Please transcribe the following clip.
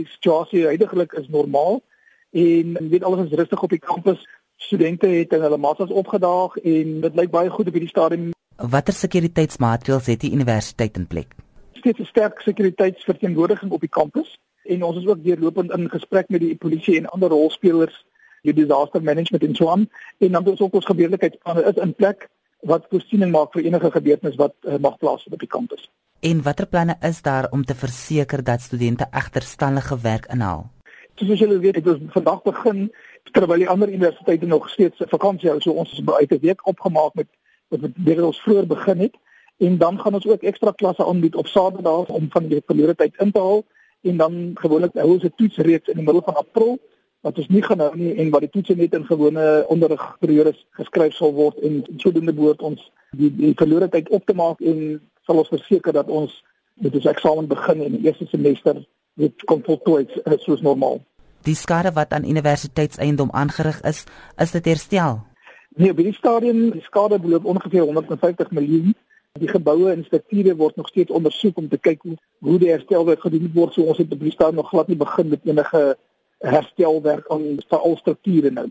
die situasie heidaglik is normaal en weet alles is rustig op die kampus. Studente het hulle maatskaps opgedaag en dit lyk baie goed op hierdie stadium. Watter sekuriteitsmaatreëls het die universiteit in plek? Steeds 'n sterk sekuriteitsverteenwoordiging op die kampus en ons is ook deurlopend in gesprek met die polisie en ander rolspelers die disaster management en so aan en dan is ook ons gebeurlikheidsplanne is in plek wat voorsiening maak vir enige gebeurtenis wat uh, mag plaasvind op die kampus. En watter planne is daar om te verseker dat studente egterstandige werk inhaal? Soos julle weet, het ons vandag begin terwyl die ander universiteite nog steeds vakansie hou, so ons is uit 'n week opgemaak met wat wat ons vroeër begin het en dan gaan ons ook ekstra klasse aanbied op Saterdae om van die verlede tyd in te haal en dan gewoonlik hou ons 'n toetsreeks in die middel van April wat ons nie gaan hou nie en wat die toetse net in gewone onderrigperiodes geskryf sal word en sodoende behoort ons die die verlore tyd op te maak en sal ons verseker dat ons met ons eksamen begin in die eerste semester dit kom voltooi soos normaal. Die skade wat aan universiteitseiendom aangerig is, is dit herstel. Nee, by die stadium, die skade beloop ongeveer 150 miljoen. Die geboue en strukture word nog steeds ondersoek om te kyk hoe, hoe die herstelwerk gedoen word. So ons het op die stadium nog glad nie begin met enige herstelwerk aan veral strukture nou.